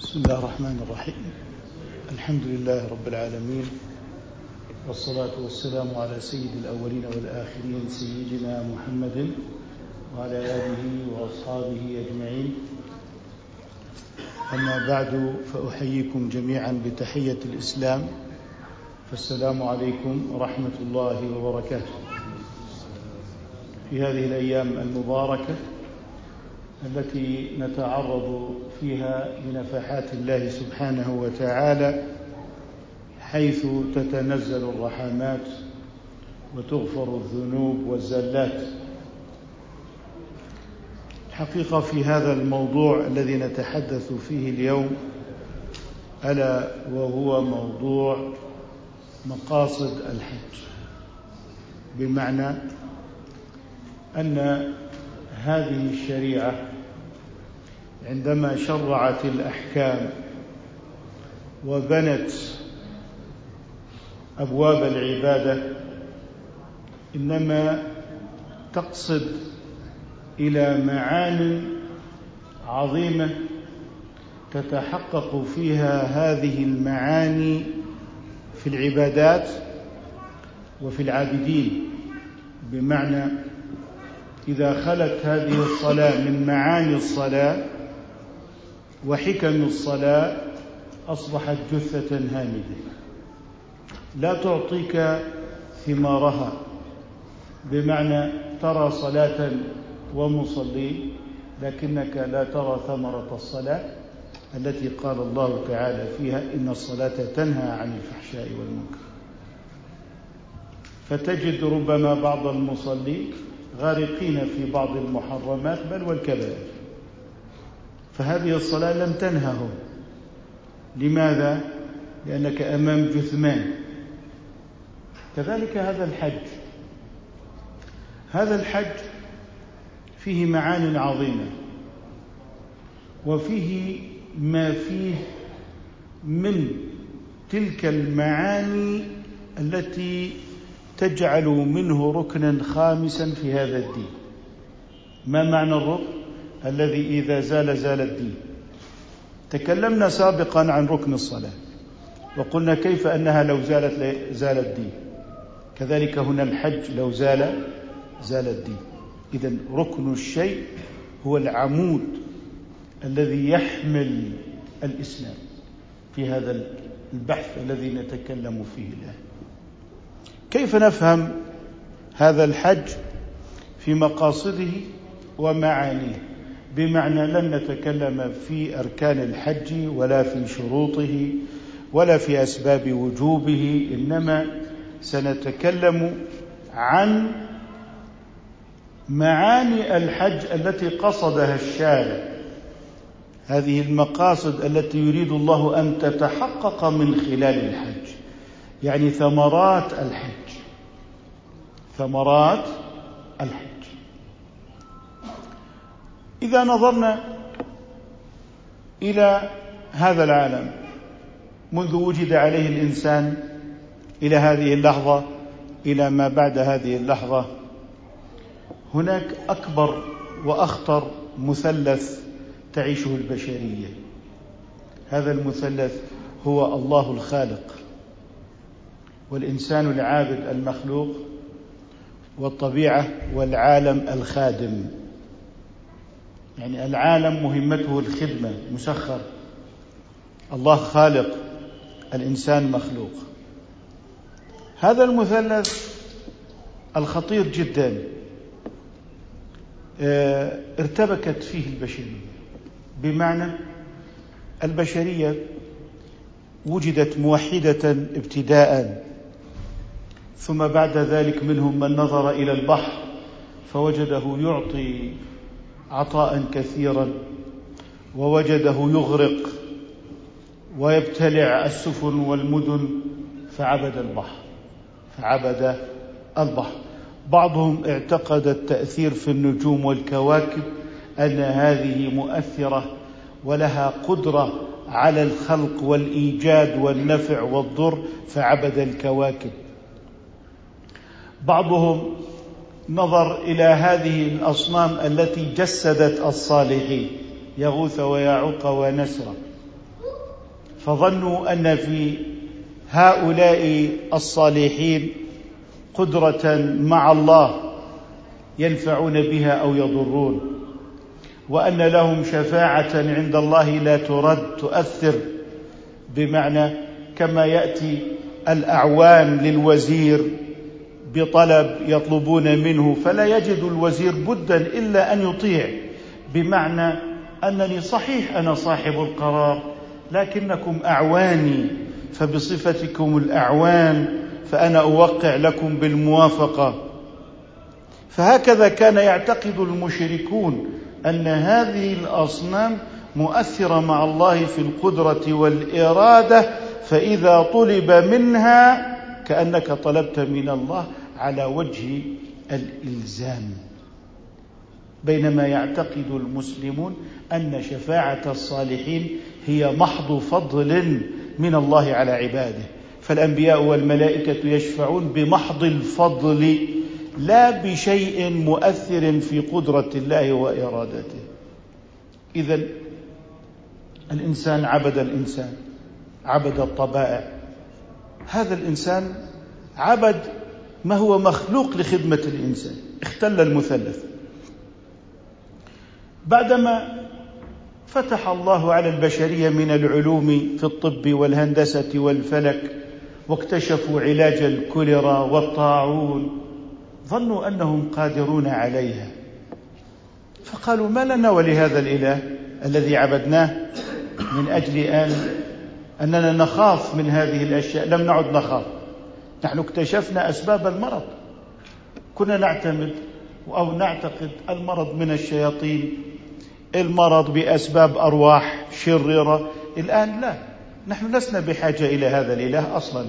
بسم الله الرحمن الرحيم. الحمد لله رب العالمين والصلاة والسلام على سيد الأولين والآخرين سيدنا محمد وعلى آله وأصحابه أجمعين. أما بعد فأحييكم جميعا بتحية الإسلام. فالسلام عليكم ورحمة الله وبركاته. في هذه الأيام المباركة التي نتعرض فيها لنفحات الله سبحانه وتعالى حيث تتنزل الرحمات وتغفر الذنوب والزلات. الحقيقة في هذا الموضوع الذي نتحدث فيه اليوم ألا وهو موضوع مقاصد الحج. بمعنى أن هذه الشريعة عندما شرعت الأحكام وبنت أبواب العبادة إنما تقصد إلى معان عظيمة تتحقق فيها هذه المعاني في العبادات وفي العابدين. بمعنى إذا خلت هذه الصلاة من معاني الصلاة وحكم الصلاة أصبحت جثة هامدة. لا تعطيك ثمارها. بمعنى ترى صلاة ومصلين لكنك لا ترى ثمرة الصلاة التي قال الله تعالى فيها إن الصلاة تنهى عن الفحشاء والمنكر. فتجد ربما بعض المصلين غارقين في بعض المحرمات بل والكبائر. فهذه الصلاة لم تنههم. لماذا؟ لأنك أمام جثمان. كذلك هذا الحج. هذا الحج فيه معان عظيمة وفيه ما فيه من تلك المعاني التي تجعل منه ركنا خامسا في هذا الدين. ما معنى الركن؟ الذي إذا زال زال الدين. تكلمنا سابقا عن ركن الصلاة. وقلنا كيف أنها لو زالت زال الدين. كذلك هنا الحج لو زال زال الدين. إذا ركن الشيء هو العمود الذي يحمل الإسلام في هذا البحث الذي نتكلم فيه الآن. كيف نفهم هذا الحج في مقاصده ومعانيه؟ بمعنى لن نتكلم في أركان الحج ولا في شروطه ولا في أسباب وجوبه إنما سنتكلم عن معاني الحج التي قصدها الشارع. هذه المقاصد التي يريد الله أن تتحقق من خلال الحج يعني ثمرات الحج. ثمرات إذا نظرنا إلى هذا العالم منذ وجد عليه الإنسان إلى هذه اللحظة إلى ما بعد هذه اللحظة هناك أكبر وأخطر مثلث تعيشه البشرية. هذا المثلث هو الله الخالق والإنسان العابد المخلوق والطبيعة والعالم الخادم. يعني العالم مهمته الخدمة مسخر. الله خالق الإنسان مخلوق. هذا المثلث الخطير جدا. آه، ارتبكت فيه البشرية. بمعنى البشرية وجدت موحدة ابتداء. ثم بعد ذلك منهم من نظر إلى البحر فوجده يعطي عطاء كثيرا ووجده يغرق ويبتلع السفن والمدن فعبد البحر فعبد البحر. بعضهم اعتقد التأثير في النجوم والكواكب أن هذه مؤثرة ولها قدرة على الخلق والإيجاد والنفع والضر فعبد الكواكب. بعضهم نظر إلى هذه الأصنام التي جسدت الصالحين يغوث ويعوق ونسرا فظنوا أن في هؤلاء الصالحين قدرة مع الله ينفعون بها أو يضرون وأن لهم شفاعة عند الله لا ترد تؤثر. بمعنى كما يأتي الأعوان للوزير بطلب يطلبون منه فلا يجد الوزير بدا إلا أن يطيع. بمعنى أنني صحيح أنا صاحب القرار لكنكم أعواني فبصفتكم الأعوان فأنا أوقع لكم بالموافقة. فهكذا كان يعتقد المشركون أن هذه الأصنام مؤثرة مع الله في القدرة والإرادة فإذا طلب منها كأنك طلبت من الله على وجه الإلزام بينما يعتقد المسلمون أن شفاعة الصالحين هي محض فضل من الله على عباده. فالأنبياء والملائكة يشفعون بمحض الفضل لا بشيء مؤثر في قدرة الله وإرادته. اذا الإنسان عبد الإنسان عبد الطبائع. هذا الإنسان عبد ما هو مخلوق لخدمة الإنسان؟ اختل المثلث. بعدما فتح الله على البشرية من العلوم في الطب والهندسة والفلك واكتشفوا علاج الكوليرا والطاعون ظنوا أنهم قادرون عليها. فقالوا ما لنا ولهذا الإله الذي عبدناه من أجل ان أننا نخاف من هذه الأشياء. لم نعد نخاف. نحن اكتشفنا أسباب المرض. كنا نعتمد أو نعتقد المرض من الشياطين المرض بأسباب أرواح شريرة. الآن لا نحن لسنا بحاجة إلى هذا الإله أصلا.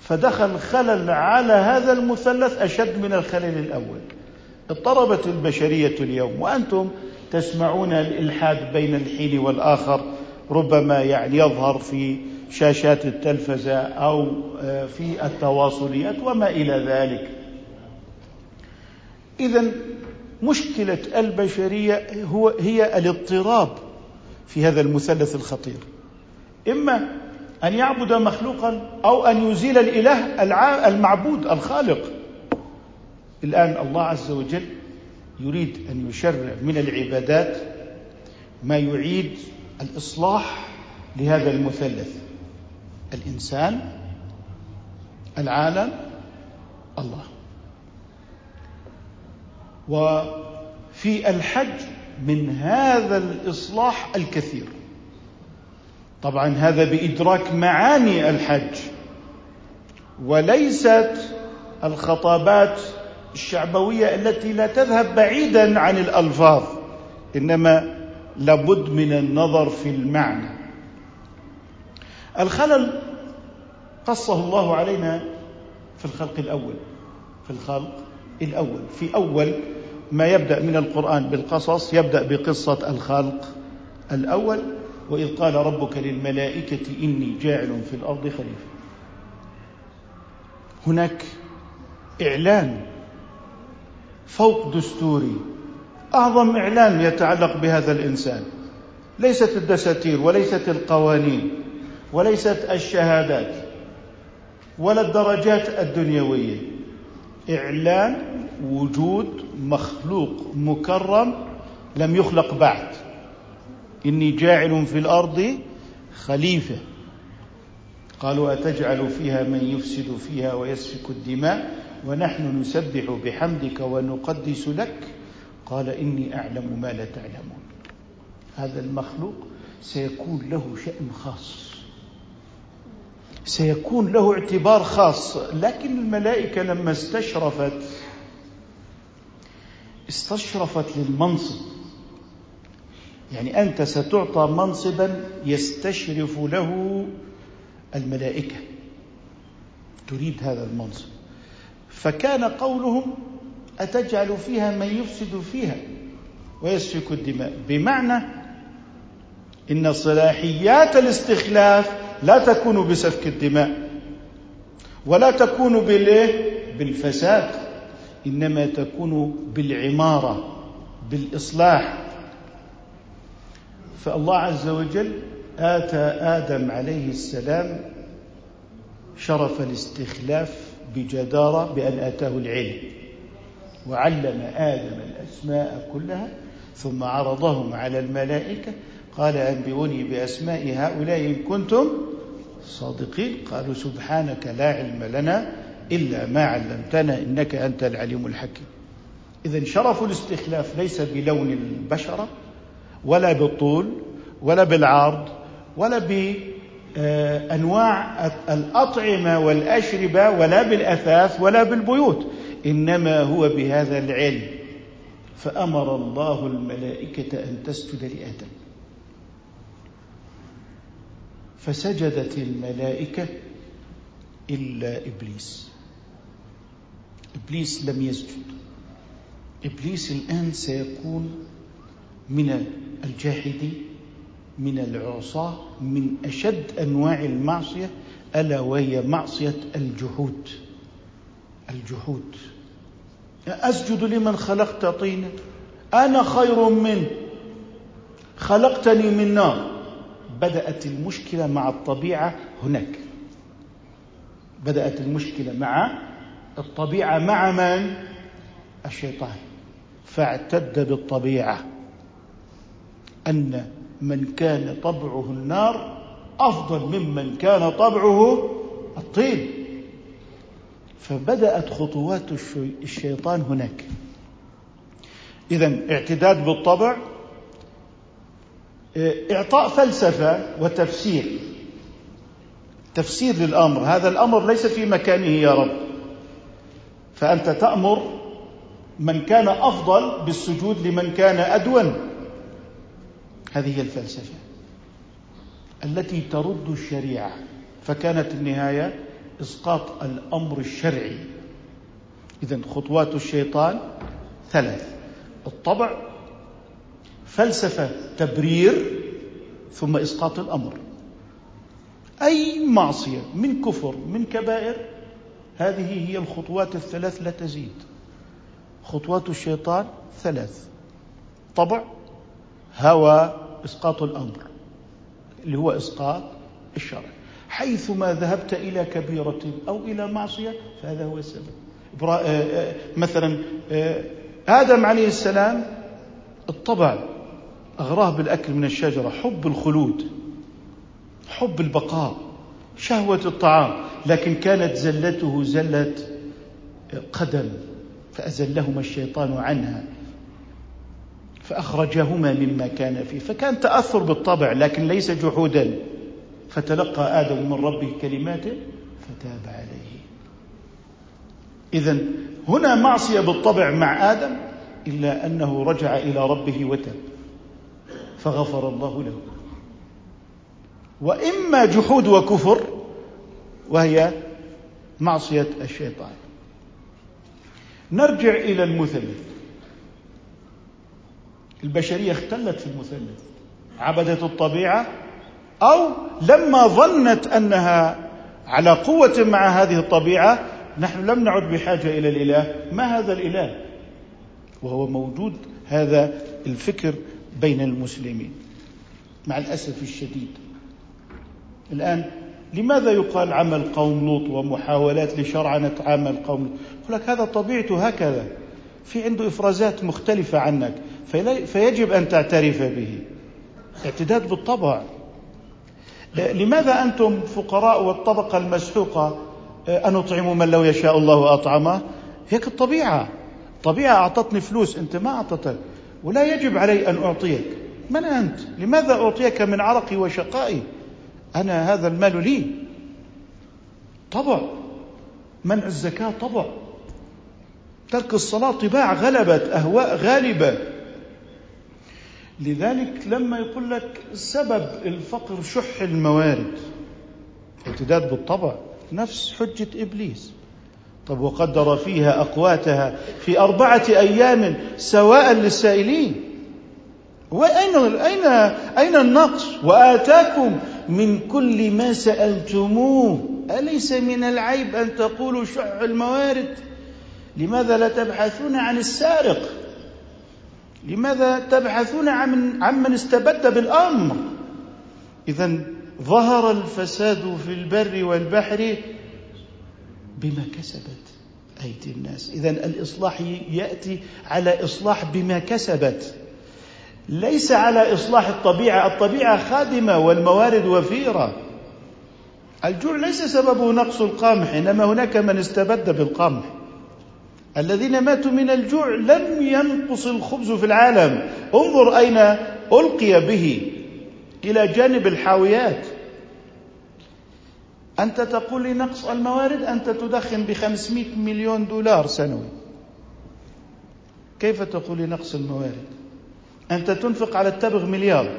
فدخل خلل على هذا المثلث أشد من الخلل الأول. اضطربت البشرية اليوم وأنتم تسمعون الإلحاد بين الحين والآخر ربما يعني يظهر في شاشات التلفزة أو آه، في التواصليات وما إلى ذلك. اذا مشكلة البشرية هو هي الاضطراب في هذا المثلث الخطير. إما أن يعبد مخلوقا أو أن يزيل الإله المعبود الخالق. الآن الله عز وجل يريد أن يشرع من العبادات ما يعيد الإصلاح لهذا المثلث. الإنسان العالم الله. وفي الحج من هذا الإصلاح الكثير. طبعا هذا بإدراك معاني الحج وليست الخطابات الشعبوية التي لا تذهب بعيدا عن الألفاظ إنما لابد من النظر في المعنى. الخلل قصه الله علينا في الخلق الأول في الخلق الأول. في أول ما يبدأ من القرآن بالقصص يبدأ بقصة الخلق الأول وإذ قال ربك للملائكة إني جاعل في الأرض خليفة. هناك إعلان فوق دستوري أعظم إعلان يتعلق بهذا الإنسان. ليست الدساتير وليست القوانين وليست الشهادات. ولا الدرجات الدنيوية. إعلان وجود مخلوق مكرم لم يخلق بعد. إني جاعل في الأرض خليفة. قالوا أتجعل فيها من يفسد فيها ويسفك الدماء ونحن نسبح بحمدك ونقدس لك. قال إني أعلم ما لا تعلمون. هذا المخلوق سيكون له شأن خاص. سيكون له اعتبار خاص. لكن الملائكة لما استشرفت استشرفت للمنصب. يعني أنت ستعطى منصبا يستشرف له الملائكة. تريد هذا المنصب. فكان قولهم أتجعل فيها من يفسد فيها ويسفك الدماء. بمعنى إن صلاحيات الاستخلاف لا تكون بسفك الدماء ولا تكون بالإيه؟ بالفساد إنما تكون بالعمارة بالإصلاح. فالله عز وجل آتى آدم عليه السلام شرف الاستخلاف بجدارة بأن آتاه العلم وعلم آدم الأسماء كلها ثم عرضهم على الملائكة قال أنبئوني بأسماء هؤلاء إن كنتم صادقين. قالوا سبحانك لا علم لنا إلا ما علمتنا إنك أنت العليم الحكيم. إذا شرف الاستخلاف ليس بلون البشرة ولا بالطول ولا بالعرض ولا بأنواع الأطعمة والأشربة ولا بالأثاث ولا بالبيوت إنما هو بهذا العلم. فأمر الله الملائكة أن تسجد لآدم. فسجدت الملائكة إلا إبليس. إبليس لم يسجد. إبليس الآن سيكون من الجاحدين من العصاة من أشد أنواع المعصية ألا وهي معصية الجحود. الجحود. أسجد لمن خلقت طينا. أنا خير منه. خلقتني من نار. بدأت المشكلة مع الطبيعة هناك. بدأت المشكلة مع الطبيعة مع من؟ الشيطان. فاعتد بالطبيعة أن من كان طبعه النار أفضل ممن كان طبعه الطين. فبدأت خطوات الشيطان هناك. إذا اعتداد بالطبع إعطاء فلسفة وتفسير. تفسير للأمر. هذا الأمر ليس في مكانه يا رب. فأنت تأمر من كان أفضل بالسجود لمن كان أدون. هذه هي الفلسفة التي ترد الشريعة. فكانت النهاية إسقاط الأمر الشرعي. إذا خطوات الشيطان ثلاث. الطبع فلسفة تبرير ثم إسقاط الأمر. أي معصية من كفر من كبائر هذه هي الخطوات الثلاث لا تزيد. خطوات الشيطان ثلاث. طبع هوى إسقاط الأمر اللي هو إسقاط الشرع. حيثما ذهبت إلى كبيرة أو إلى معصية فهذا هو السبب. آه، آه، مثلا آه، آدم عليه السلام الطبع أغراه بالأكل من الشجرة حب الخلود حب البقاء شهوة الطعام. لكن كانت زلته زله قدم فأزلهما الشيطان عنها فأخرجهما مما كان فيه. فكان تأثر بالطبع لكن ليس جحودا. فتلقى آدم من ربه كلمات فتاب عليه. إذا هنا معصية بالطبع مع آدم إلا أنه رجع إلى ربه وتاب. فغفر الله له. وإما جحود وكفر وهي معصية الشيطان. نرجع إلى المثلث. البشرية اختلت في المثلث. عبدت الطبيعة أو لما ظنت أنها على قوة مع هذه الطبيعة نحن لم نعد بحاجة إلى الإله. ما هذا الإله؟ وهو موجود هذا الفكر بين المسلمين مع الأسف الشديد. الآن لماذا يقال عمل قوم لوط ومحاولات لشرعنة عمل قوم لوط؟ يقول لك هذا طبيعته هكذا. في عنده إفرازات مختلفة عنك فيجب أن تعترف به. اعتداد بالطبع. لماذا أنتم فقراء والطبقة المسحوقة أن أطعم من لو يشاء الله أطعمه؟ هيك الطبيعة. الطبيعة أعطتني فلوس أنت ما أعطتك. ولا يجب علي أن أعطيك. من أنت؟ لماذا أعطيك من عرقي وشقائي؟ أنا هذا المال لي. طبع. منع الزكاة طبع. ترك الصلاة طباع غلبت أهواء غالبة. لذلك لما يقول لك سبب الفقر شح الموارد. اعتداد بالطبع. نفس حجة إبليس. طب وقدر فيها أقواتها في أربعة أيام سواء للسائلين. وأين أين أين النقص؟ وآتاكم من كل ما سألتموه. أليس من العيب أن تقولوا شح الموارد؟ لماذا لا تبحثون عن السارق؟ لماذا تبحثون عن عمن استبد بالأمر؟ إذا ظهر الفساد في البر والبحر بما كسبت أيدي الناس. إذا الإصلاح يأتي على إصلاح بما كسبت ليس على إصلاح الطبيعة. الطبيعة خادمة والموارد وفيرة. الجوع ليس سببه نقص القمح إنما هناك من استبد بالقمح. الذين ماتوا من الجوع لم ينقص الخبز في العالم. انظر أين ألقي به. إلى جانب الحاويات. أنت تقول لي نقص الموارد أنت تدخن بخمسمائة مليون دولار سنوي. كيف تقول لي نقص الموارد؟ أنت تنفق على التبغ مليار.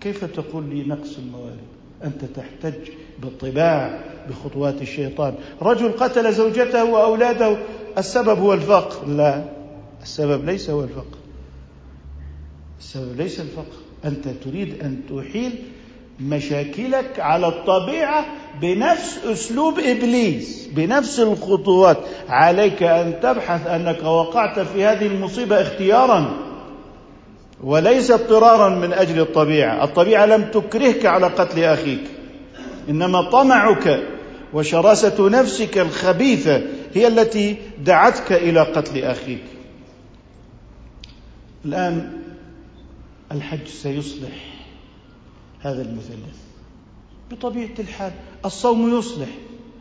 كيف تقول لي نقص الموارد؟ أنت تحتج بالطباع بخطوات الشيطان. رجل قتل زوجته وأولاده السبب هو الفقر. لا السبب ليس هو الفقر. السبب ليس الفقر. أنت تريد أن تحيل مشاكلك على الطبيعة بنفس أسلوب إبليس بنفس الخطوات. عليك أن تبحث أنك وقعت في هذه المصيبة اختيارا وليس اضطرارا من أجل الطبيعة. الطبيعة لم تكرهك على قتل أخيك إنما طمعك وشراسة نفسك الخبيثة هي التي دعتك إلى قتل أخيك. الآن الحج سيصلح. هذا المثلث. بطبيعة الحال الصوم يصلح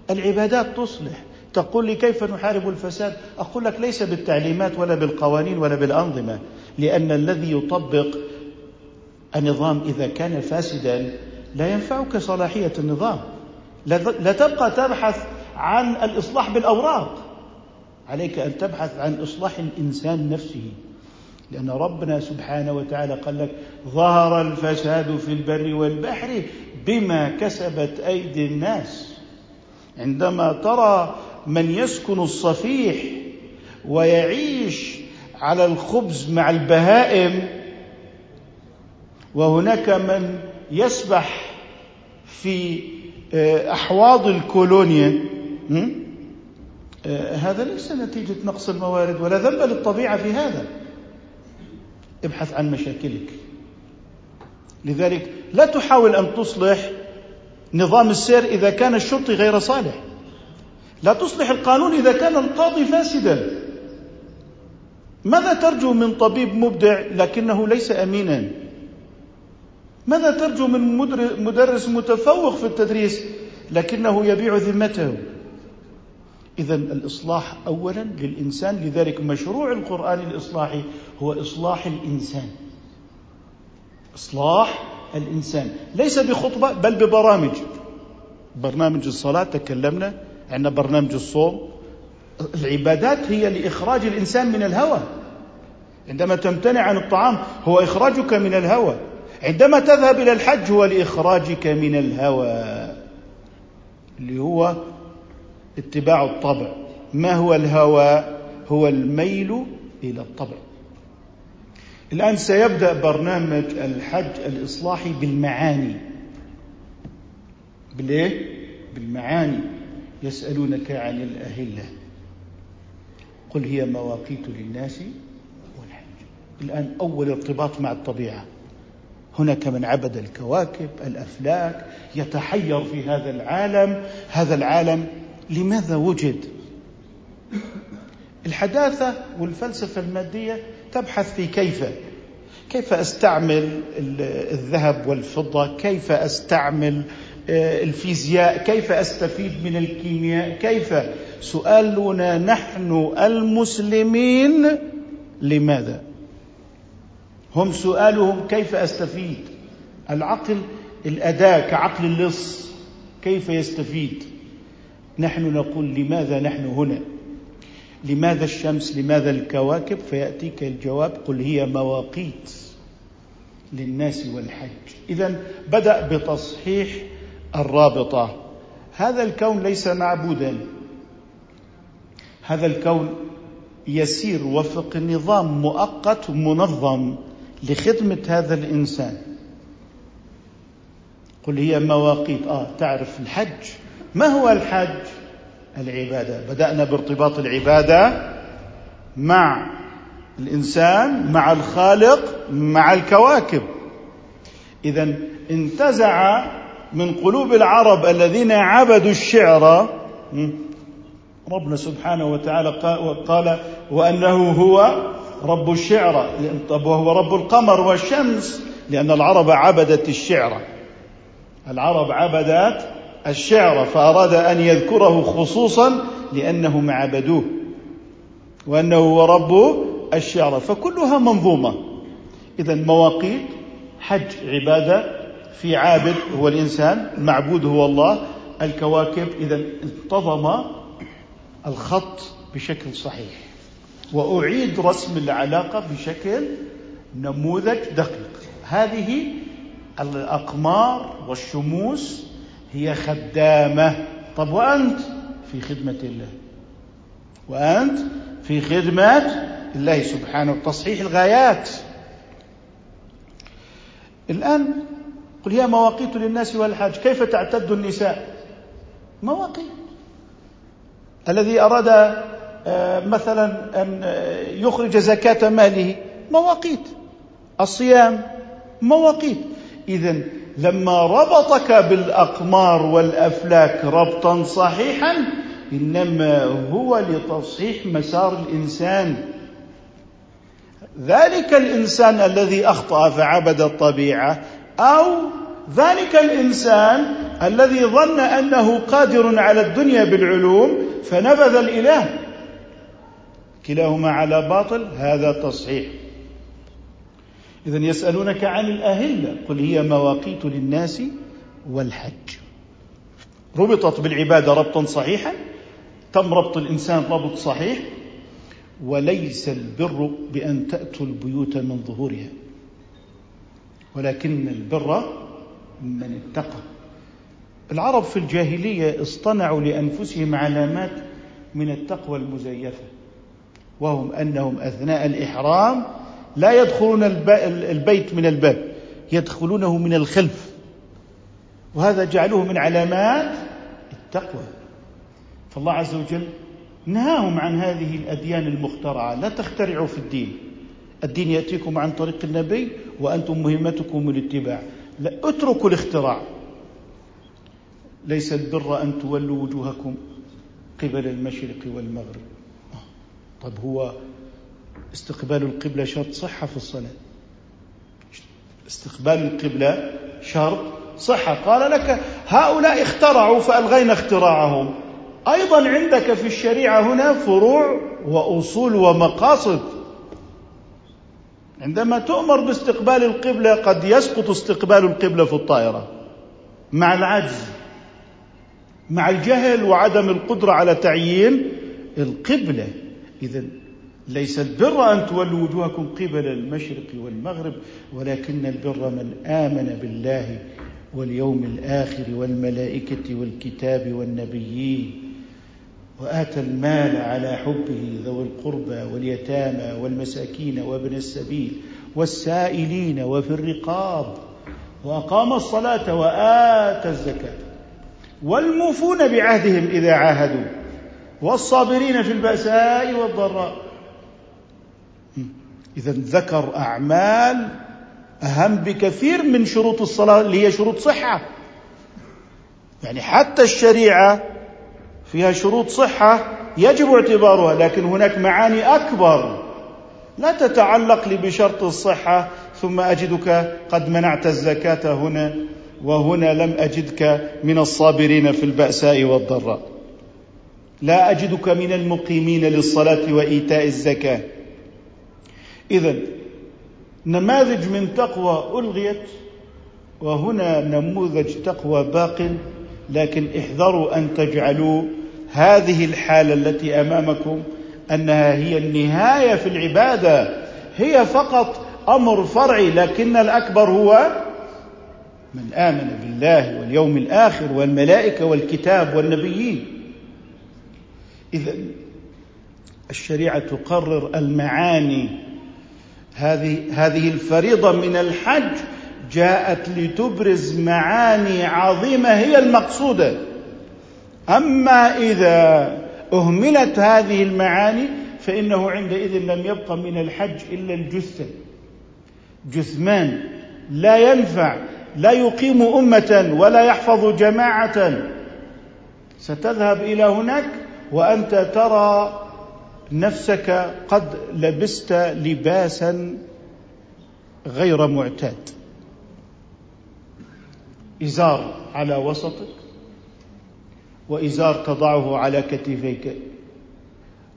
العبادات تصلح. تقول لي كيف نحارب الفساد؟ أقول لك ليس بالتعليمات ولا بالقوانين ولا بالأنظمة لأن الذي يطبق النظام إذا كان فاسدا لا ينفعك صلاحية النظام. لا تبقى تبحث عن الإصلاح بالأوراق. عليك أن تبحث عن إصلاح الإنسان نفسه. لأن ربنا سبحانه وتعالى قال لك ظهر الفساد في البر والبحر بما كسبت أيدي الناس. عندما ترى من يسكن الصفيح ويعيش على الخبز مع البهائم وهناك من يسبح في آه، أحواض الكولونيا آه، هذا ليس نتيجة نقص الموارد ولا ذنب للطبيعة في هذا. ابحث عن مشاكلك. لذلك لا تحاول أن تصلح نظام السير إذا كان الشرطي غير صالح. لا تصلح القانون إذا كان القاضي فاسدا. ماذا ترجو من طبيب مبدع لكنه ليس امينا؟ ماذا ترجو من مدرس متفوق في التدريس لكنه يبيع ذمته؟ إذا الإصلاح أولا للإنسان لذلك مشروع القرآن الإصلاحي هو إصلاح الإنسان. إصلاح الإنسان. ليس بخطبة بل ببرامج. برنامج الصلاة تكلمنا عندنا برنامج الصوم. العبادات هي لإخراج الإنسان من الهوى. عندما تمتنع عن الطعام هو إخراجك من الهوى. عندما تذهب إلى الحج هو لإخراجك من الهوى اللي هو اتباع الطبع. ما هو الهوى؟ هو الميل إلى الطبع. الآن سيبدأ برنامج الحج الإصلاحي بالمعاني. بالإيه؟ بالمعاني. يسألونك عن الأهلة. قل هي مواقيت للناس والحج. الآن أول ارتباط مع الطبيعة. هناك من عبد الكواكب الأفلاك يتحير في هذا العالم. هذا العالم لماذا وجد؟ الحداثة والفلسفة المادية تبحث في كيف كيف أستعمل الذهب والفضة؟ كيف أستعمل آه، الفيزياء؟ كيف أستفيد من الكيمياء؟ كيف؟ سؤالنا نحن المسلمين لماذا؟ هم سؤالهم كيف أستفيد؟ العقل الأداة كعقل اللص كيف يستفيد؟ نحن نقول لماذا نحن هنا؟ لماذا الشمس؟ لماذا الكواكب؟ فيأتيك الجواب قل هي مواقيت للناس والحج اذا بدأ بتصحيح الرابطة. هذا الكون ليس معبودا. هذا الكون يسير وفق نظام مؤقت منظم لخدمة هذا الإنسان. قل هي مواقيت. آه تعرف الحج. ما هو الحج العبادة. بدأنا بارتباط العبادة مع الإنسان مع الخالق مع الكواكب. إذا انتزع من قلوب العرب الذين عبدوا الشعر. ربنا سبحانه وتعالى قال وأنه هو رب الشعر وهو رب القمر والشمس لأن العرب عبدت الشعر. العرب عبدت الشعر فأراد أن يذكره خصوصا لأنهم عبدوه وأنه هو رب الشعر فكلها منظومة. إذا مواقيت حج عبادة في عابد هو الإنسان المعبود هو الله الكواكب. إذا انتظم الخط بشكل صحيح. وأعيد رسم العلاقة بشكل نموذج دقيق. هذه الأقمار والشموس هي خدامة. طب وأنت؟ في خدمة الله. وأنت في خدمة الله سبحانه تصحيح الغايات. الآن قل هي مواقيت للناس والحاج كيف تعتد النساء؟ مواقيت. الذي أراد آه، مثلا أن يخرج زكاة ماله مواقيت. الصيام مواقيت. إذا لما ربطك بالأقمار والأفلاك ربطا صحيحا إنما هو لتصحيح مسار الإنسان. ذلك الإنسان الذي أخطأ فعبد الطبيعة أو ذلك الإنسان الذي ظن أنه قادر على الدنيا بالعلوم فنبذ الإله. كلاهما على باطل هذا تصحيح. إذا يسألونك عن الأهلة قل هي مواقيت للناس والحج. ربطت بالعبادة ربطا صحيحا تم ربط الإنسان ربط صحيح وليس البر بأن تأتوا البيوت من ظهورها. ولكن البر من اتقى. العرب في الجاهلية اصطنعوا لأنفسهم علامات من التقوى المزيفة وهم أنهم أثناء الإحرام لا يدخلون البيت من الباب يدخلونه من الخلف. وهذا جعلوه من علامات التقوى. فالله عز وجل نهاهم عن هذه الأديان المخترعة. لا تخترعوا في الدين. الدين يأتيكم عن طريق النبي وأنتم مهمتكم الاتباع. لا اتركوا الاختراع. ليس البر أن تولوا وجوهكم قبل المشرق والمغرب. طب هو استقبال القبلة شرط صحة في الصلاة. استقبال القبلة شرط صحة. قال لك هؤلاء اخترعوا فألغينا اختراعهم. أيضا عندك في الشريعة هنا فروع وأصول ومقاصد. عندما تؤمر باستقبال القبلة قد يسقط استقبال القبلة في الطائرة. مع العجز مع الجهل وعدم القدرة على تعيين القبلة. إذا ليس البر أن تولوا وجوهكم قبل المشرق والمغرب ولكن البر من آمن بالله واليوم الآخر والملائكة والكتاب والنبيين وآتى المال على حبه ذوي القربى واليتامى والمساكين وابن السبيل والسائلين وفي الرقاب وأقام الصلاة وآتى الزكاة. والموفون بعهدهم إذا عاهدوا والصابرين في البأساء والضراء. إذا ذكر أعمال أهم بكثير من شروط الصلاة اللي هي شروط صحة. يعني حتى الشريعة فيها شروط صحة يجب اعتبارها لكن هناك معاني أكبر لا تتعلق لي بشرط الصحة. ثم أجدك قد منعت الزكاة هنا وهنا لم أجدك من الصابرين في البأساء والضراء. لا أجدك من المقيمين للصلاة وإيتاء الزكاة. إذا نماذج من تقوى ألغيت وهنا نموذج تقوى باق لكن احذروا أن تجعلوا هذه الحالة التي أمامكم أنها هي النهاية في العبادة هي فقط أمر فرعي لكن الأكبر هو من آمن بالله واليوم الآخر والملائكة والكتاب والنبيين. إذا الشريعة تقرر المعاني هذه هذه الفريضة من الحج جاءت لتبرز معاني عظيمة هي المقصودة. أما إذا أهملت هذه المعاني فإنه عندئذ لم يبق من الحج إلا الجثة. جثمان لا ينفع لا يقيم أمة ولا يحفظ جماعة. ستذهب إلى هناك وأنت ترى نفسك قد لبست لباسا غير معتاد. إزار على وسطك وإزار تضعه على كتفيك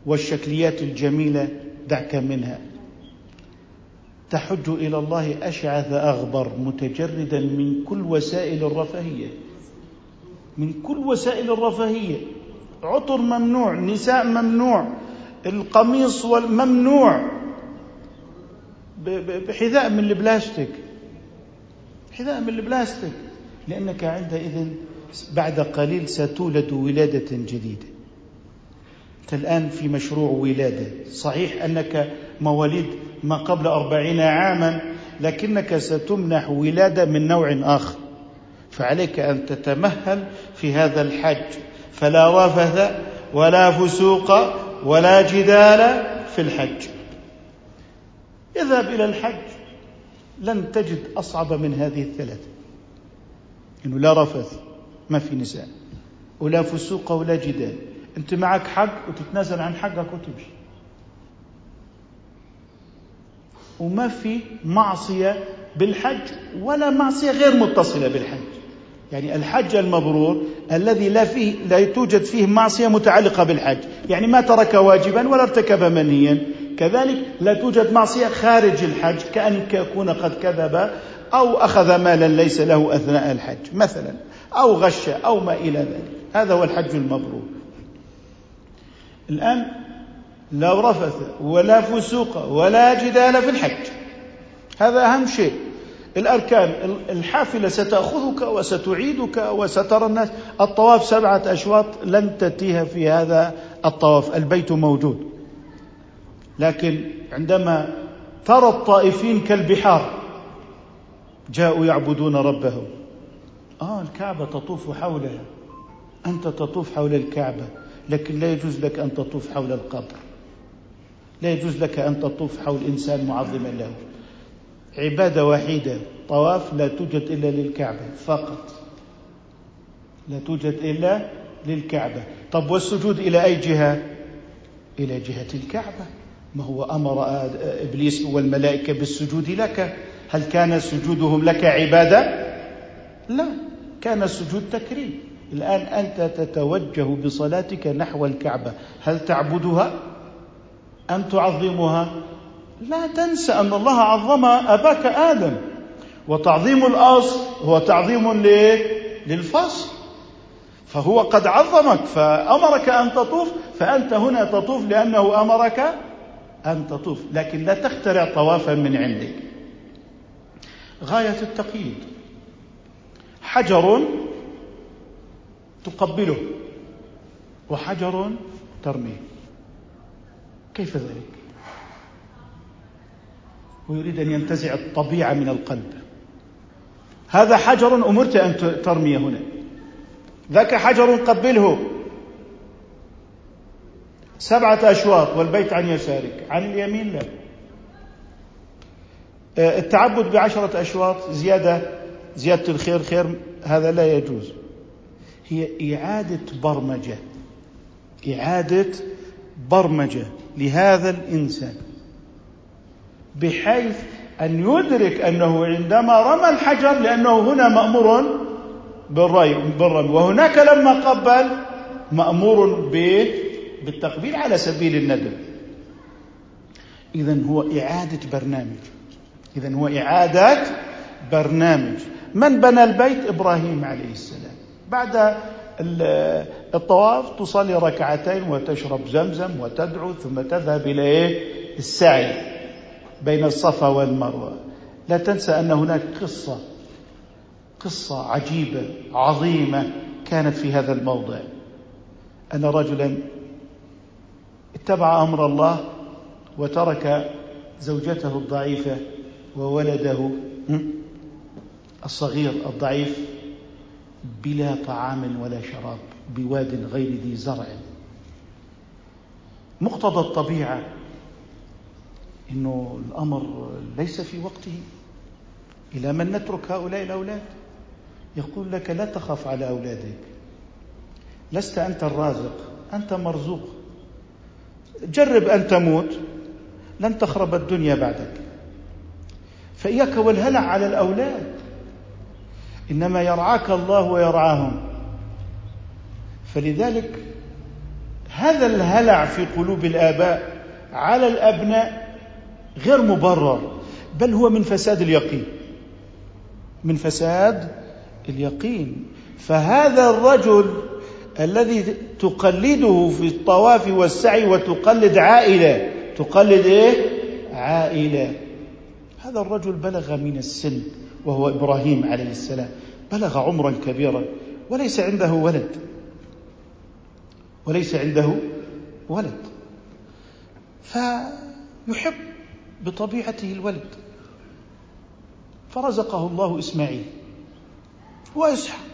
والشكليات الجميلة دعك منها. تحج إلى الله أشعث أغبر متجردا من كل وسائل الرفاهية. من كل وسائل الرفاهية. عطر ممنوع نساء ممنوع. القميص ممنوع بحذاء من البلاستيك. حذاء من البلاستيك. لأنك عندئذ بعد قليل ستولد ولادة جديدة. أنت الآن في مشروع ولادة. صحيح أنك مواليد ما قبل أربعين عاما لكنك ستمنح ولادة من نوع آخر. فعليك أن تتمهل في هذا الحج. فلا رفث ولا فسوق ولا جدال في الحج. اذهب إلى الحج. لن تجد أصعب من هذه الثلاثة إنه لا رفث ما في نساء ولا فسوق ولا جدال. أنت معك حق وتتنازل عن حقك وتمشي. وما في معصية بالحج ولا معصية غير متصلة بالحج. يعني الحج المبرور الذي لا فيه لا توجد فيه معصية متعلقة بالحج. يعني ما ترك واجبا ولا ارتكب منيا كذلك لا توجد معصية خارج الحج كأن يكون قد كذب أو أخذ مالا ليس له أثناء الحج مثلا أو غش أو ما إلى ذلك. هذا هو الحج المبرور. الآن لا رفث ولا فسوق ولا جدال في الحج. هذا أهم شيء. الأركان الحافلة ستأخذك وستعيدك وسترى الناس. الطواف سبعة أشواط لن تتيه في هذا الطواف. البيت موجود. لكن عندما ترى الطائفين كالبحار جاءوا يعبدون ربهم. آه الكعبة تطوف حولها. أنت تطوف حول الكعبة لكن لا يجوز لك أن تطوف حول القبر. لا يجوز لك أن تطوف حول إنسان معظما له. عبادة وحيدة. طواف لا توجد إلا للكعبة فقط. لا توجد إلا للكعبة. طب والسجود إلى أي جهة؟ إلى جهة الكعبة. ما هو أمر إبليس والملائكة بالسجود لك. هل كان سجودهم لك عبادة؟ لا. كان السجود تكريم. الآن أنت تتوجه بصلاتك نحو الكعبة. هل تعبدها؟ أن تعظمها؟ لا تنسى أن الله عظم أباك آدم. وتعظيم الأصل هو تعظيم للفصل فهو قد عظمك فأمرك أن تطوف فأنت هنا تطوف لأنه أمرك أن تطوف. لكن لا تخترع طوافا من عندك. غاية التقييد. حجر تقبله وحجر ترميه. كيف ذلك؟ ويريد أن ينتزع الطبيعة من القلب. هذا حجر أمرت أن ترمي هنا. ذاك حجر قبله. سبعة أشواط والبيت عن يسارك. عن اليمين لا. آه، التعبد بعشرة أشواط زيادة زيادة الخير خير هذا لا يجوز. هي إعادة برمجة. إعادة برمجة لهذا الإنسان. بحيث أن يدرك أنه عندما رمى الحجر لأنه هنا مأمور بالري بالرمي. وهناك لما قبل مأمور بالتقبيل على سبيل الندب اذا هو إعادة برنامج. اذا هو إعادة برنامج. من بنى البيت؟ إبراهيم عليه السلام. بعد الطواف تصلي ركعتين وتشرب زمزم وتدعو ثم تذهب إيه السعي. بين الصفا والمروة. لا تنسى أن هناك قصة قصة عجيبة عظيمة كانت في هذا الموضع. أن رجلا اتبع أمر الله وترك زوجته الضعيفة وولده الصغير الضعيف بلا طعام ولا شراب بواد غير ذي زرع. مقتضى الطبيعة إنه الأمر ليس في وقته. إلى من نترك هؤلاء الأولاد؟ يقول لك لا تخف على أولادك. لست أنت الرازق أنت مرزوق. جرب أن تموت لن تخرب الدنيا بعدك. فإياك والهلع على الأولاد. إنما يرعاك الله ويرعاهم. فلذلك هذا الهلع في قلوب الآباء على الأبناء غير مبرر بل هو من فساد اليقين. من فساد اليقين. فهذا الرجل الذي تقلده في الطواف والسعي وتقلد عائلة تقلد إيه؟ عائلة. هذا الرجل بلغ من السن وهو إبراهيم عليه السلام. بلغ عمرا كبيرا وليس عنده ولد. وليس عنده ولد. فيحب بطبيعته الولد. فرزقه الله إسماعيل وإسحاق.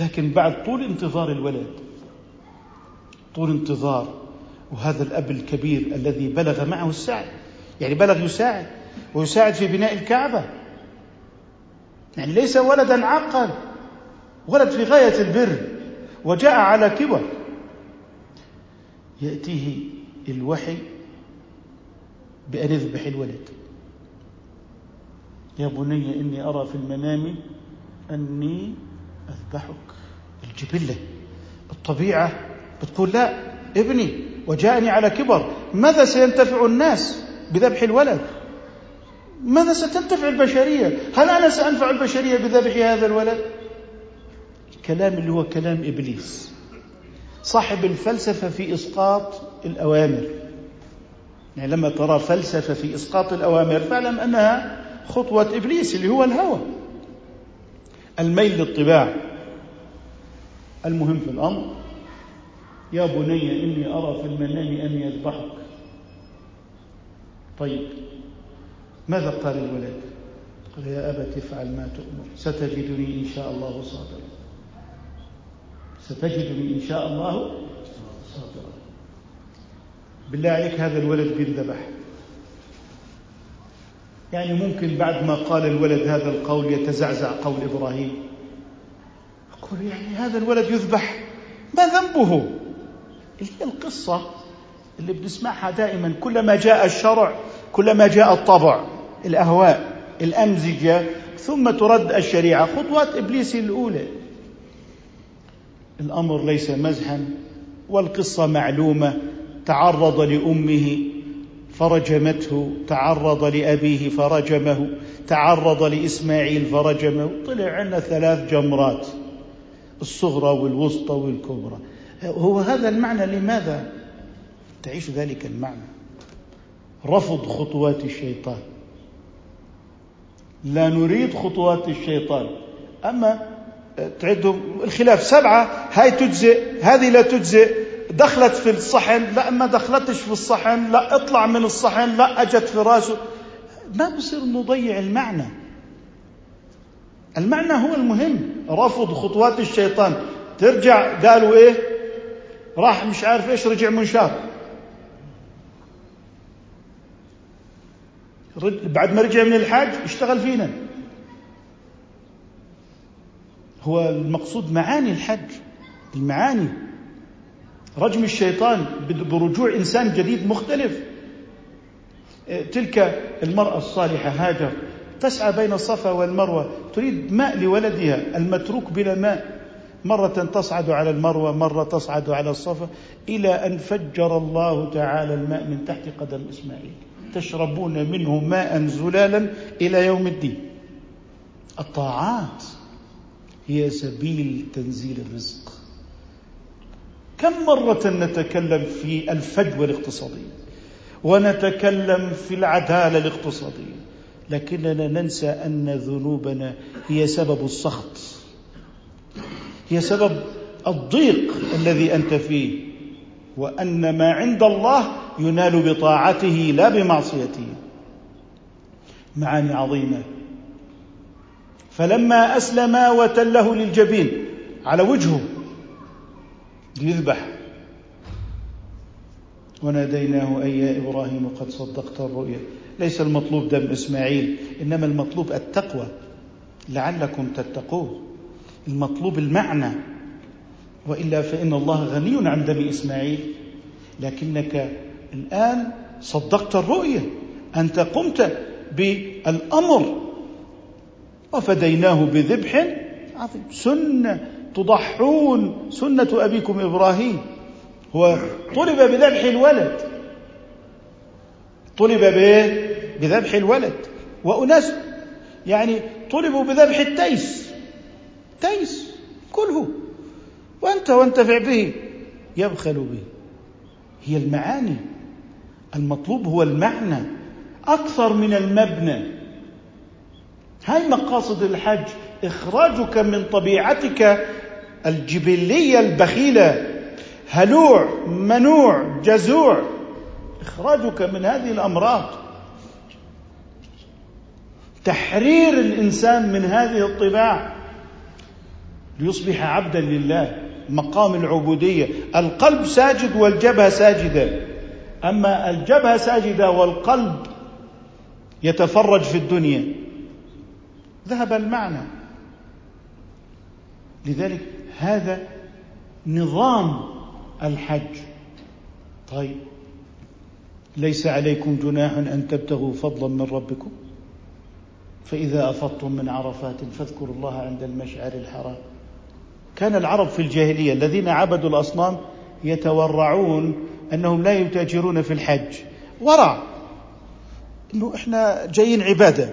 لكن بعد طول انتظار الولد طول انتظار وهذا الأب الكبير الذي بلغ معه السعي يعني بلغ يساعد ويساعد في بناء الكعبة. يعني ليس ولدا عاقا ولد في غاية البر وجاء على كبر. يأتيه الوحي بان يذبح الولد يا بني إني أرى في المنام أني أذبحك. الجبلة الطبيعة بتقول لا ابني وجاءني على كبر ماذا سينتفع الناس بذبح الولد؟ ماذا ستنتفع البشرية؟ هل أنا سأنفع البشرية بذبح هذا الولد؟ الكلام اللي هو كلام إبليس صاحب الفلسفة في إسقاط الأوامر. يعني لما ترى فلسفة في إسقاط الأوامر فاعلم أنها خطوة إبليس اللي هو الهوى. الميل للطباع المهم في الأمر يا بني إني أرى في المنام اني اذبحك طيب ماذا قال الولد؟ قال يا أبت افعل ما تؤمر. ستجدني إن شاء الله صابرا. ستجدني إن شاء الله بالله عليك هذا الولد بينذبح يعني ممكن بعد ما قال الولد هذا القول يتزعزع قول إبراهيم. يقول يعني هذا الولد يذبح ما ذنبه؟ اللي هي القصة اللي بنسمعها دائما؟ كلما جاء الشرع كلما جاء الطبع الأهواء الأمزجة ثم ترد الشريعة. خطوات إبليس الأولى. الأمر ليس مزحا والقصة معلومة. تعرض لأمه فرجمته تعرض لأبيه فرجمه تعرض لإسماعيل فرجمه طلع عندنا ثلاث جمرات الصغرى والوسطى والكبرى. هو هذا المعنى لماذا؟ تعيش ذلك المعنى. رفض خطوات الشيطان. لا نريد خطوات الشيطان. أما تعدهم الخلاف سبعة هاي تجزئ هذه لا تجزئ. دخلت في الصحن لا ما دخلتش في الصحن لا اطلع من الصحن لا اجت في راسه ما بصير نضيع المعنى. المعنى هو المهم. رفض خطوات الشيطان. ترجع قالوا إيه؟ راح مش عارف إيش رجع منشار. بعد ما رجع من الحاج اشتغل فينا. هو المقصود معاني الحج المعاني. رجم الشيطان برجوع إنسان جديد مختلف. تلك المرأة الصالحة هاجر تسعى بين الصفا والمروة تريد ماء لولدها المتروك بلا ماء. مرة تصعد على المروة مرة تصعد على الصفا إلى أن فجر الله تعالى الماء من تحت قدم إسماعيل. تشربون منه ماء زلالا إلى يوم الدين. الطاعات هي سبيل تنزيل الرزق. كم مرة نتكلم في الفجوة الاقتصادية ونتكلم في العدالة الاقتصادية. لكننا ننسى أن ذنوبنا هي سبب السخط. هي سبب الضيق الذي أنت فيه. وأن ما عند الله ينال بطاعته لا بمعصيته. معاني عظيمة. فلما أسلما وتله للجبين على وجهه ليذبح وناديناه أي يا إبراهيم قد صدقت الرؤيا. ليس المطلوب دم إسماعيل إنما المطلوب التقوى. لعلكم تتقون. المطلوب المعنى. وإلا فإن الله غني عن دم إسماعيل. لكنك الآن صدقت الرؤيه أنت قمت بالأمر. وفديناه بذبح عظيم. سنة تضحون سنة أبيكم إبراهيم. هو طلب بذبح الولد. طلب بايه بذبح الولد. وأناس يعني طلبوا بذبح التيس. تيس. كله وأنت وانتفع به يبخل به. هي المعاني. المطلوب هو المعنى. أكثر من المبنى. هاي مقاصد الحج. إخراجك من طبيعتك الجبلية البخيلة هلوع منوع جزوع. إخراجك من هذه الأمراض. تحرير الإنسان من هذه الطباع ليصبح عبدا لله. مقام العبودية. القلب ساجد والجبهة ساجدة. أما الجبهة ساجدة والقلب يتفرج في الدنيا. ذهب المعنى. لذلك هذا نظام الحج. طيب. ليس عليكم جناح أن تبتغوا فضلا من ربكم؟ فإذا أفضتم من عرفات فاذكروا الله عند المشعر الحرام. كان العرب في الجاهلية الذين عبدوا الأصنام يتورعون أنهم لا يتاجرون في الحج. ورع إنه إحنا جايين عبادة.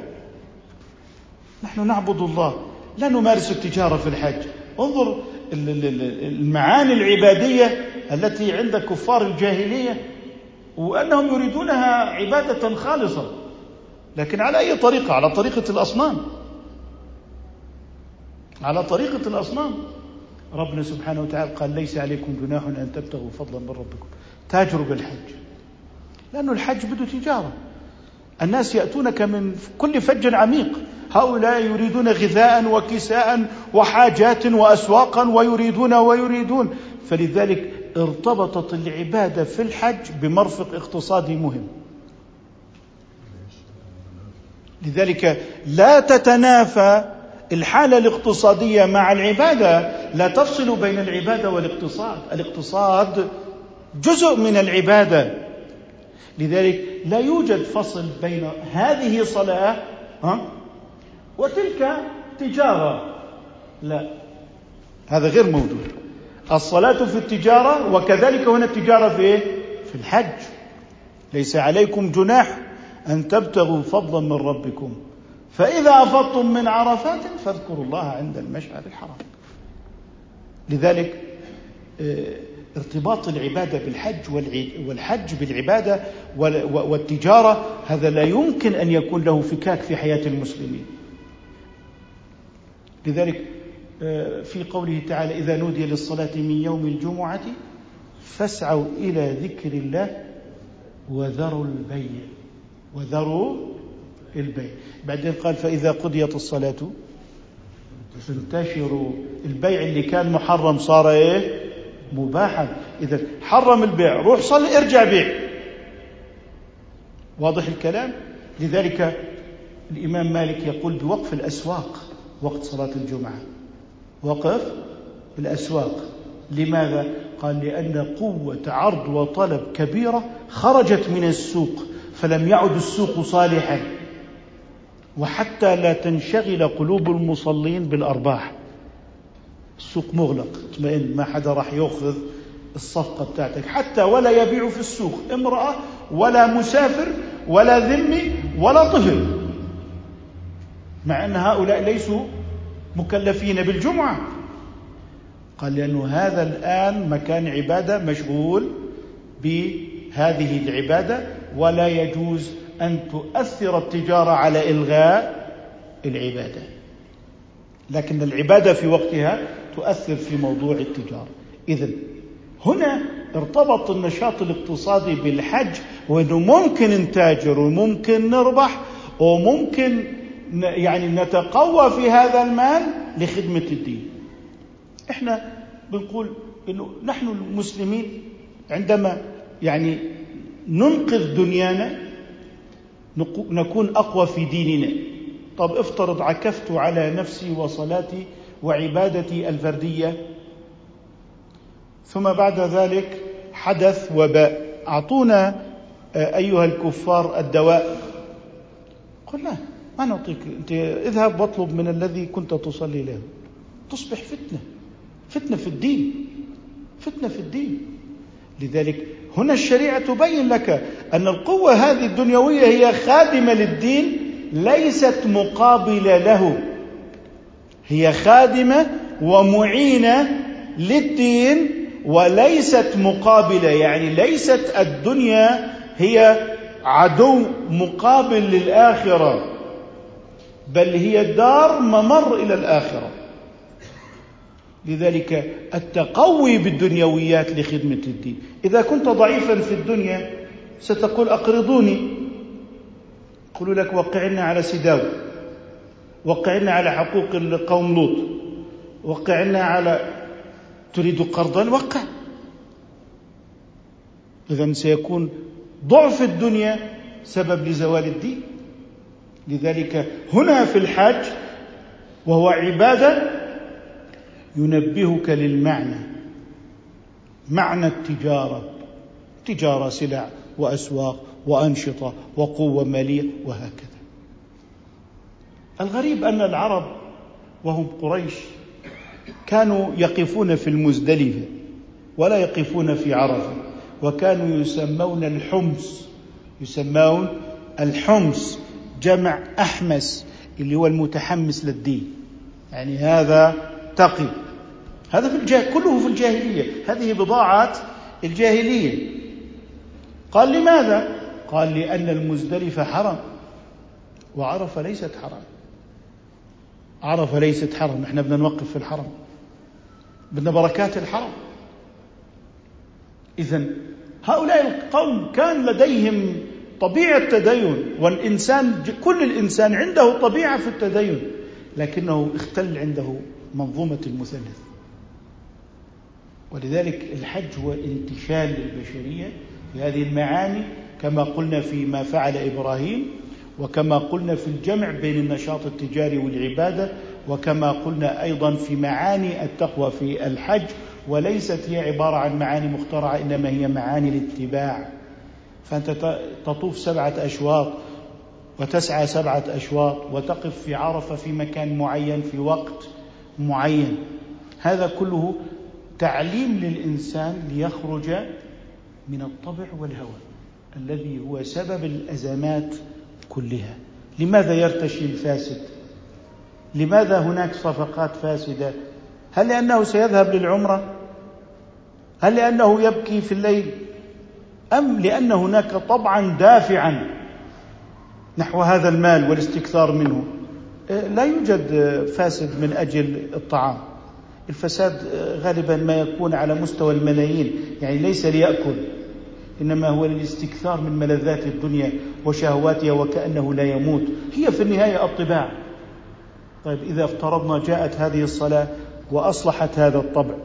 نحن نعبد الله. لا نمارس التجارة في الحج. انظر المعاني العبادية التي عند كفار الجاهلية وأنهم يريدونها عبادة خالصة. لكن على أي طريقة؟ على طريقة الأصنام. على طريقة الأصنام. ربنا سبحانه وتعالى قال ليس عليكم جناح أن تبتغوا فضلا من ربكم. تاجروا بالحج. لأنه الحج بده تجارة. الناس يأتونك من كل فج عميق. هؤلاء يريدون غذاء وكساء وحاجات وأسواقا ويريدون ويريدون. فلذلك ارتبطت العبادة في الحج بمرفق اقتصادي مهم. لذلك لا تتنافى الحالة الاقتصادية مع العبادة. لا تفصل بين العبادة والاقتصاد. الاقتصاد جزء من العبادة. لذلك لا يوجد فصل بين هذه صلاة ها وتلك تجارة. لا. هذا غير موجود الصلاة في التجارة وكذلك هنا التجارة في إيه؟ في الحج. ليس عليكم جناح أن تبتغوا فضلا من ربكم. فإذا أفضتم من عرفات فاذكروا الله عند المشعر الحرام. لذلك آه، ارتباط العبادة بالحج والحج بالعبادة والتجارة هذا لا يمكن أن يكون له فكاك في حياة المسلمين. لذلك آه، في قوله تعالى إذا نودي للصلاة من يوم الجمعة فاسعوا إلى ذكر الله وذروا البيع. وذروا البيع. بعدين قال فإذا قضيت الصلاة انتشروا البيع اللي كان محرم صار إيه؟ مباحا. إذا حرم البيع روح صلي ارجع بيع. واضح الكلام؟ لذلك الإمام مالك يقول بوقف الأسواق. وقت صلاة الجمعة. وقف الاسواق لماذا؟ قال لأن قوة عرض وطلب كبيرة خرجت من السوق فلم يعد السوق صالحا. وحتى لا تنشغل قلوب المصلين بالأرباح. السوق مغلق. اطمئن ما حدا راح يأخذ الصفقة بتاعتك. حتى ولا يبيع في السوق امرأة ولا مسافر ولا ذمي ولا طفل. مع أن هؤلاء ليسوا مكلفين بالجمعة. قال لأنه هذا الآن مكان عبادة مشغول بهذه العبادة ولا يجوز أن تؤثر التجارة على إلغاء العبادة. لكن العبادة في وقتها تؤثر في موضوع التجارة. إذا هنا ارتبط النشاط الاقتصادي بالحج وإنه ممكن نتاجر وممكن نربح وممكن يعني نتقوى في هذا المال لخدمة الدين. إحنا بنقول إنه نحن المسلمين عندما يعني ننقذ دنيانا نكون أقوى في ديننا. طب افترض عكفت على نفسي وصلاتي وعبادتي الفردية. ثم بعد ذلك حدث وباء. أعطونا آه، أيها الكفار الدواء. قل لا ما نعطيك انت اذهب واطلب من الذي كنت تصلي له. تصبح فتنة فتنة في الدين فتنة في الدين. لذلك هنا الشريعة تبين لك أن القوة هذه الدنيوية هي خادمة للدين ليست مقابلة له. هي خادمة ومعينة للدين وليست مقابلة. يعني ليست الدنيا هي عدو مقابل للآخرة. بل هي دار ممر إلى الآخرة. لذلك التقوي بالدنيويات لخدمة الدين. إذا كنت ضعيفا في الدنيا ستقول أقرضوني. يقولوا لك وقعنا على سداو وقعنا على حقوق القوم لوط وقعنا على تريد قرضا وقع اذا سيكون ضعف الدنيا سبب لزوال الدين. لذلك هنا في الحج وهو عبادة ينبهك للمعنى معنى التجارة تجارة سلع وأسواق وأنشطة وقوة مالية وهكذا. الغريب أن العرب وهم قريش كانوا يقفون في المزدلفة ولا يقفون في عرفة وكانوا يسمون الحمص يسمون الحمص جمع أحمس اللي هو المتحمس للدين. يعني هذا تقي. هذا في الجاه كله في الجاهلية. هذه بضاعات الجاهلية. قال لماذا؟ قال لأن المزدلفة حرم وعرفه ليست حرم عرفه ليست حرم إحنا بدنا نوقف في الحرم. بدنا بركات الحرم. اذا هؤلاء القوم كان لديهم طبيعة تدين والإنسان كل الإنسان عنده طبيعة في التدين لكنه اختل عنده منظومة المثلث. ولذلك الحج هو انتشال للبشرية في هذه المعاني كما قلنا فيما فعل إبراهيم وكما قلنا في الجمع بين النشاط التجاري والعبادة وكما قلنا أيضا في معاني التقوى في الحج وليست هي عبارة عن معاني مخترعة إنما هي معاني الاتباع. فأنت تطوف سبعة أشواط وتسعى سبعة أشواط وتقف في عرفة في مكان معين في وقت معين. هذا كله تعليم للإنسان ليخرج من الطبع والهوى الذي هو سبب الأزمات كلها. لماذا يرتشي الفاسد؟ لماذا هناك صفقات فاسدة؟ هل لأنه سيذهب للعمرة؟ هل لأنه يبكي في الليل؟ أم لأن هناك طبعا دافعا نحو هذا المال والاستكثار منه؟ لا يوجد فاسد من أجل الطعام. الفساد غالبا ما يكون على مستوى الملايين يعني ليس ليأكل إنما هو للاستكثار من ملذات الدنيا وشهواتها وكأنه لا يموت. هي في النهاية الطباع. طيب إذا افترضنا جاءت هذه الصلاة وأصلحت هذا الطبع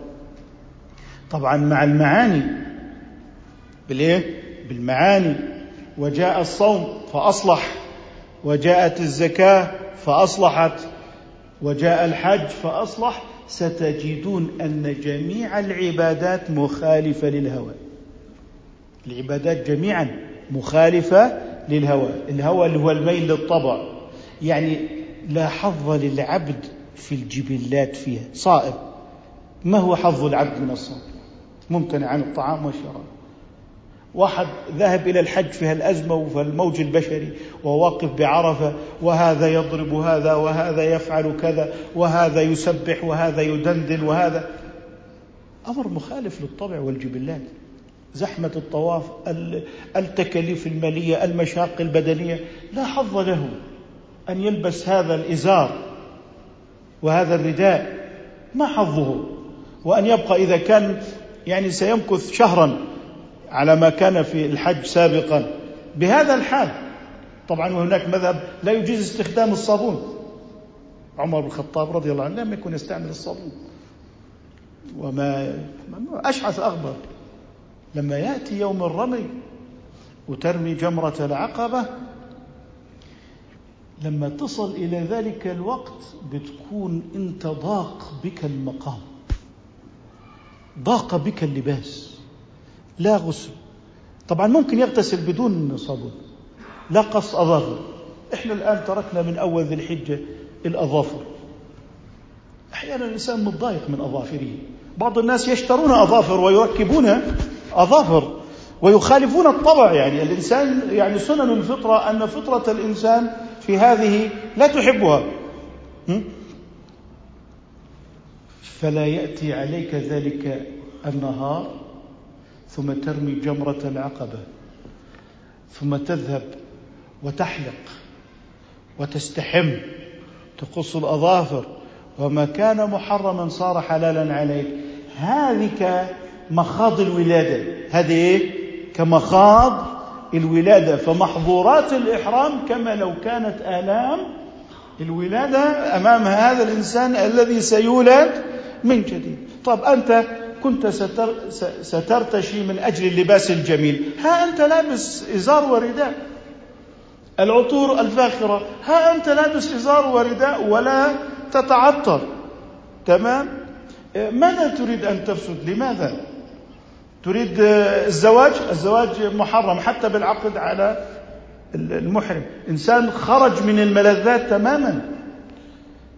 طبعا مع المعاني بالإيه؟ بالمعاني. وجاء الصوم فأصلح. وجاءت الزكاة فأصلحت. وجاء الحج فأصلح. ستجدون أن جميع العبادات مخالفة للهوى. العبادات جميعا مخالفة للهوى. الهوى اللي هو الميل للطبع. يعني لا حظ للعبد في الجبلات فيها. صائب. ما هو حظ العبد من الصوم؟ ممتنع عن الطعام والشراب. واحد ذهب إلى الحج في هالأزمة وفي الموج البشري وواقف بعرفة وهذا يضرب هذا وهذا يفعل كذا وهذا يسبح وهذا يدندن وهذا. أمر مخالف للطبع والجبلات. زحمة الطواف التكاليف المالية المشاق البدنية. لا حظ له أن يلبس هذا الإزار وهذا الرداء. ما حظه؟ وأن يبقى إذا كان يعني سيمكث شهرا على ما كان في الحج سابقا. بهذا الحال طبعا وهناك مذهب لا يجوز استخدام الصابون. عمر بن الخطاب رضي الله عنه لم يكن يستعمل الصابون. وما أشعث أغبر لما يأتي يوم الرمي وترمي جمرة العقبة لما تصل إلى ذلك الوقت بتكون أنت ضاق بك المقام. ضاق بك اللباس. لا غسل. طبعا ممكن يغتسل بدون صابون. لا قص أظافر إحنا الآن تركنا من أول ذي الحجة الأظافر. أحيانا الإنسان متضايق من أظافره. بعض الناس يشترون أظافر ويركبون أظافر ويخالفون الطبع. يعني الإنسان يعني سنن الفطرة أن فطرة الإنسان في هذه لا تحبها. فلا يأتي عليك ذلك النهار ثم ترمي جمرة العقبة ثم تذهب وتحلق وتستحم تقص الأظافر وما كان محرما صار حلالا عليك. هذه كمخاض الولادة. هذه إيه؟ كمخاض الولادة. فمحظورات الإحرام كما لو كانت آلام الولادة أمام هذا الإنسان الذي سيولد من جديد. طب أنت كنت ستر سترتشي من أجل اللباس الجميل. ها أنت لابس إزار ورداء. العطور الفاخرة. ها أنت لابس إزار ورداء ولا تتعطر. تمام؟ ماذا تريد أن تفسد لماذا؟ تريد الزواج؟ الزواج محرم حتى بالعقد على المحرم. إنسان خرج من الملذات تماما.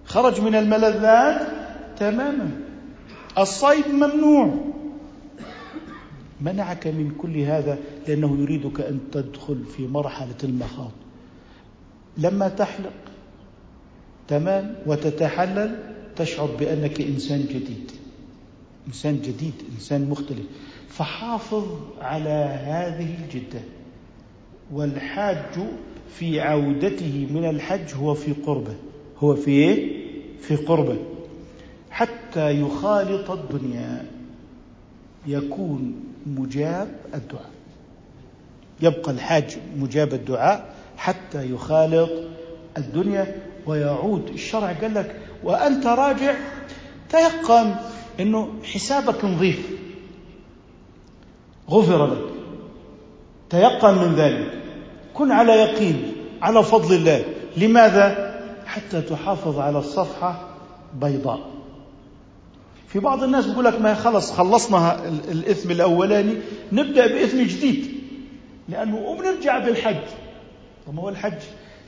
خرج من الملذات تماما. الصيد ممنوع. منعك من كل هذا لأنه يريدك أن تدخل في مرحلة المخاض. لما تحلق تمام؟ وتتحلل تشعر بأنك إنسان جديد. إنسان جديد إنسان مختلف. فحافظ على هذه الجدة. والحاج في عودته من الحج هو في قربة. هو في إيه؟ في قربة. حتى يخالط الدنيا. يكون مجاب الدعاء. يبقى الحاج مجاب الدعاء حتى يخالط الدنيا ويعود. الشرع قال لك وأنت راجع تيقن أنه حسابك نظيف. غفر لك. تيقن من ذلك. كن على يقين على فضل الله. لماذا؟ حتى تحافظ على الصفحة بيضاء. في بعض الناس بيقول لك ما خلص خلصنا الإثم الأولاني نبدأ بإثم جديد. لأنه وبنرجع بالحج. طب ما هو الحج؟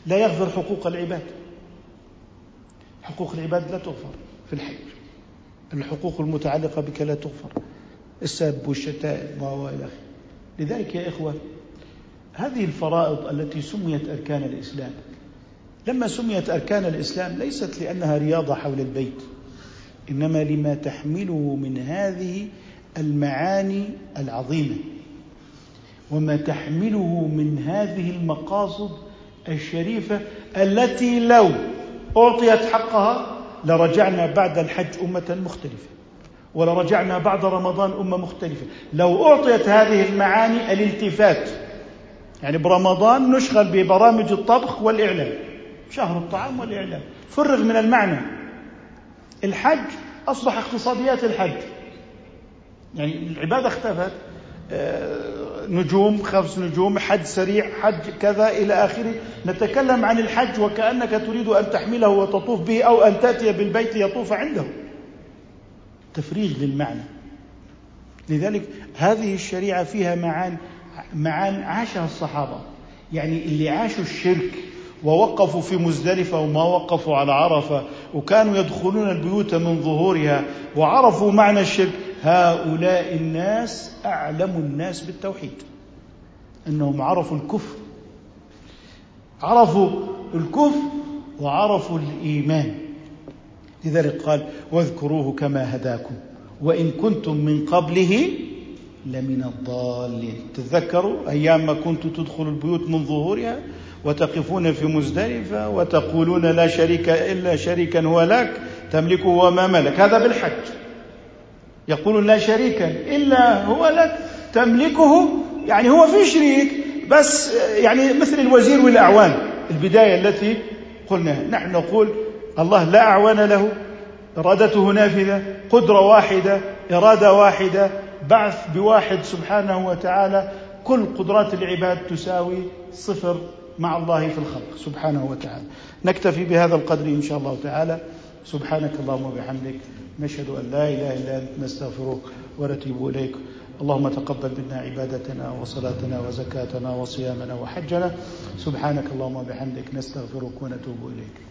لا يغفر حقوق العباد. حقوق العباد لا تغفر في الحج. الحقوق المتعلقة بك لا تغفر. السب والشتائم والى آخره. لذلك يا إخوة هذه الفرائض التي سميت أركان الإسلام. لما سميت أركان الإسلام ليست لأنها رياضة حول البيت. إنما لما تحمله من هذه المعاني العظيمة. وما تحمله من هذه المقاصد الشريفة التي لو أعطيت حقها لرجعنا بعد الحج أمة مختلفة ولرجعنا بعد رمضان أمة مختلفة. لو أعطيت هذه المعاني الالتفات يعني برمضان نشغل ببرامج الطبخ والإعلام شهر الطعام والإعلام فرغ من المعنى. الحج أصبح اقتصاديات الحج. يعني العبادة اختفت. آه، نجوم خمس نجوم حج سريع حج كذا إلى آخره. نتكلم عن الحج وكأنك تريد أن تحمله وتطوف به أو أن تأتي بالبيت يطوف عنده. تفريغ للمعنى. لذلك هذه الشريعة فيها معان معان عاشها الصحابة. يعني اللي عاشوا الشرك ووقفوا في مزدلفة وما وقفوا على عرفة وكانوا يدخلون البيوت من ظهورها وعرفوا معنى الشرك. هؤلاء الناس أعلم الناس بالتوحيد أنهم عرفوا الكفر عرفوا الكفر وعرفوا الإيمان. لذلك قال واذكروه كما هداكم وإن كنتم من قبله لمن الضالين. تذكروا أيام ما كنتم تدخلوا البيوت من ظهورها؟ وتقفون في مزدلفة وتقولون لا شريك إلا شريكا هو لك تملكه وما ملك. هذا بالحج. يقولون لا شريكا إلا هو لك تملكه يعني هو في شريك بس يعني مثل الوزير والأعوان. البداية التي قلناها. نحن نقول الله لا أعوان له إرادته نافذة قدرة واحدة إرادة واحدة بعث بواحد سبحانه وتعالى. كل قدرات العباد تساوي صفر مع الله في الخلق سبحانه وتعالى. نكتفي بهذا القدر إن شاء الله تعالى. سبحانك اللهم وبحمدك. نشهد أن لا إله إلا أنت. نستغفرك ونتوب إليك. اللهم تقبل منا عبادتنا وصلاتنا وزكاتنا وصيامنا وحجنا. سبحانك اللهم وبحمدك. نستغفرك ونتوب إليك.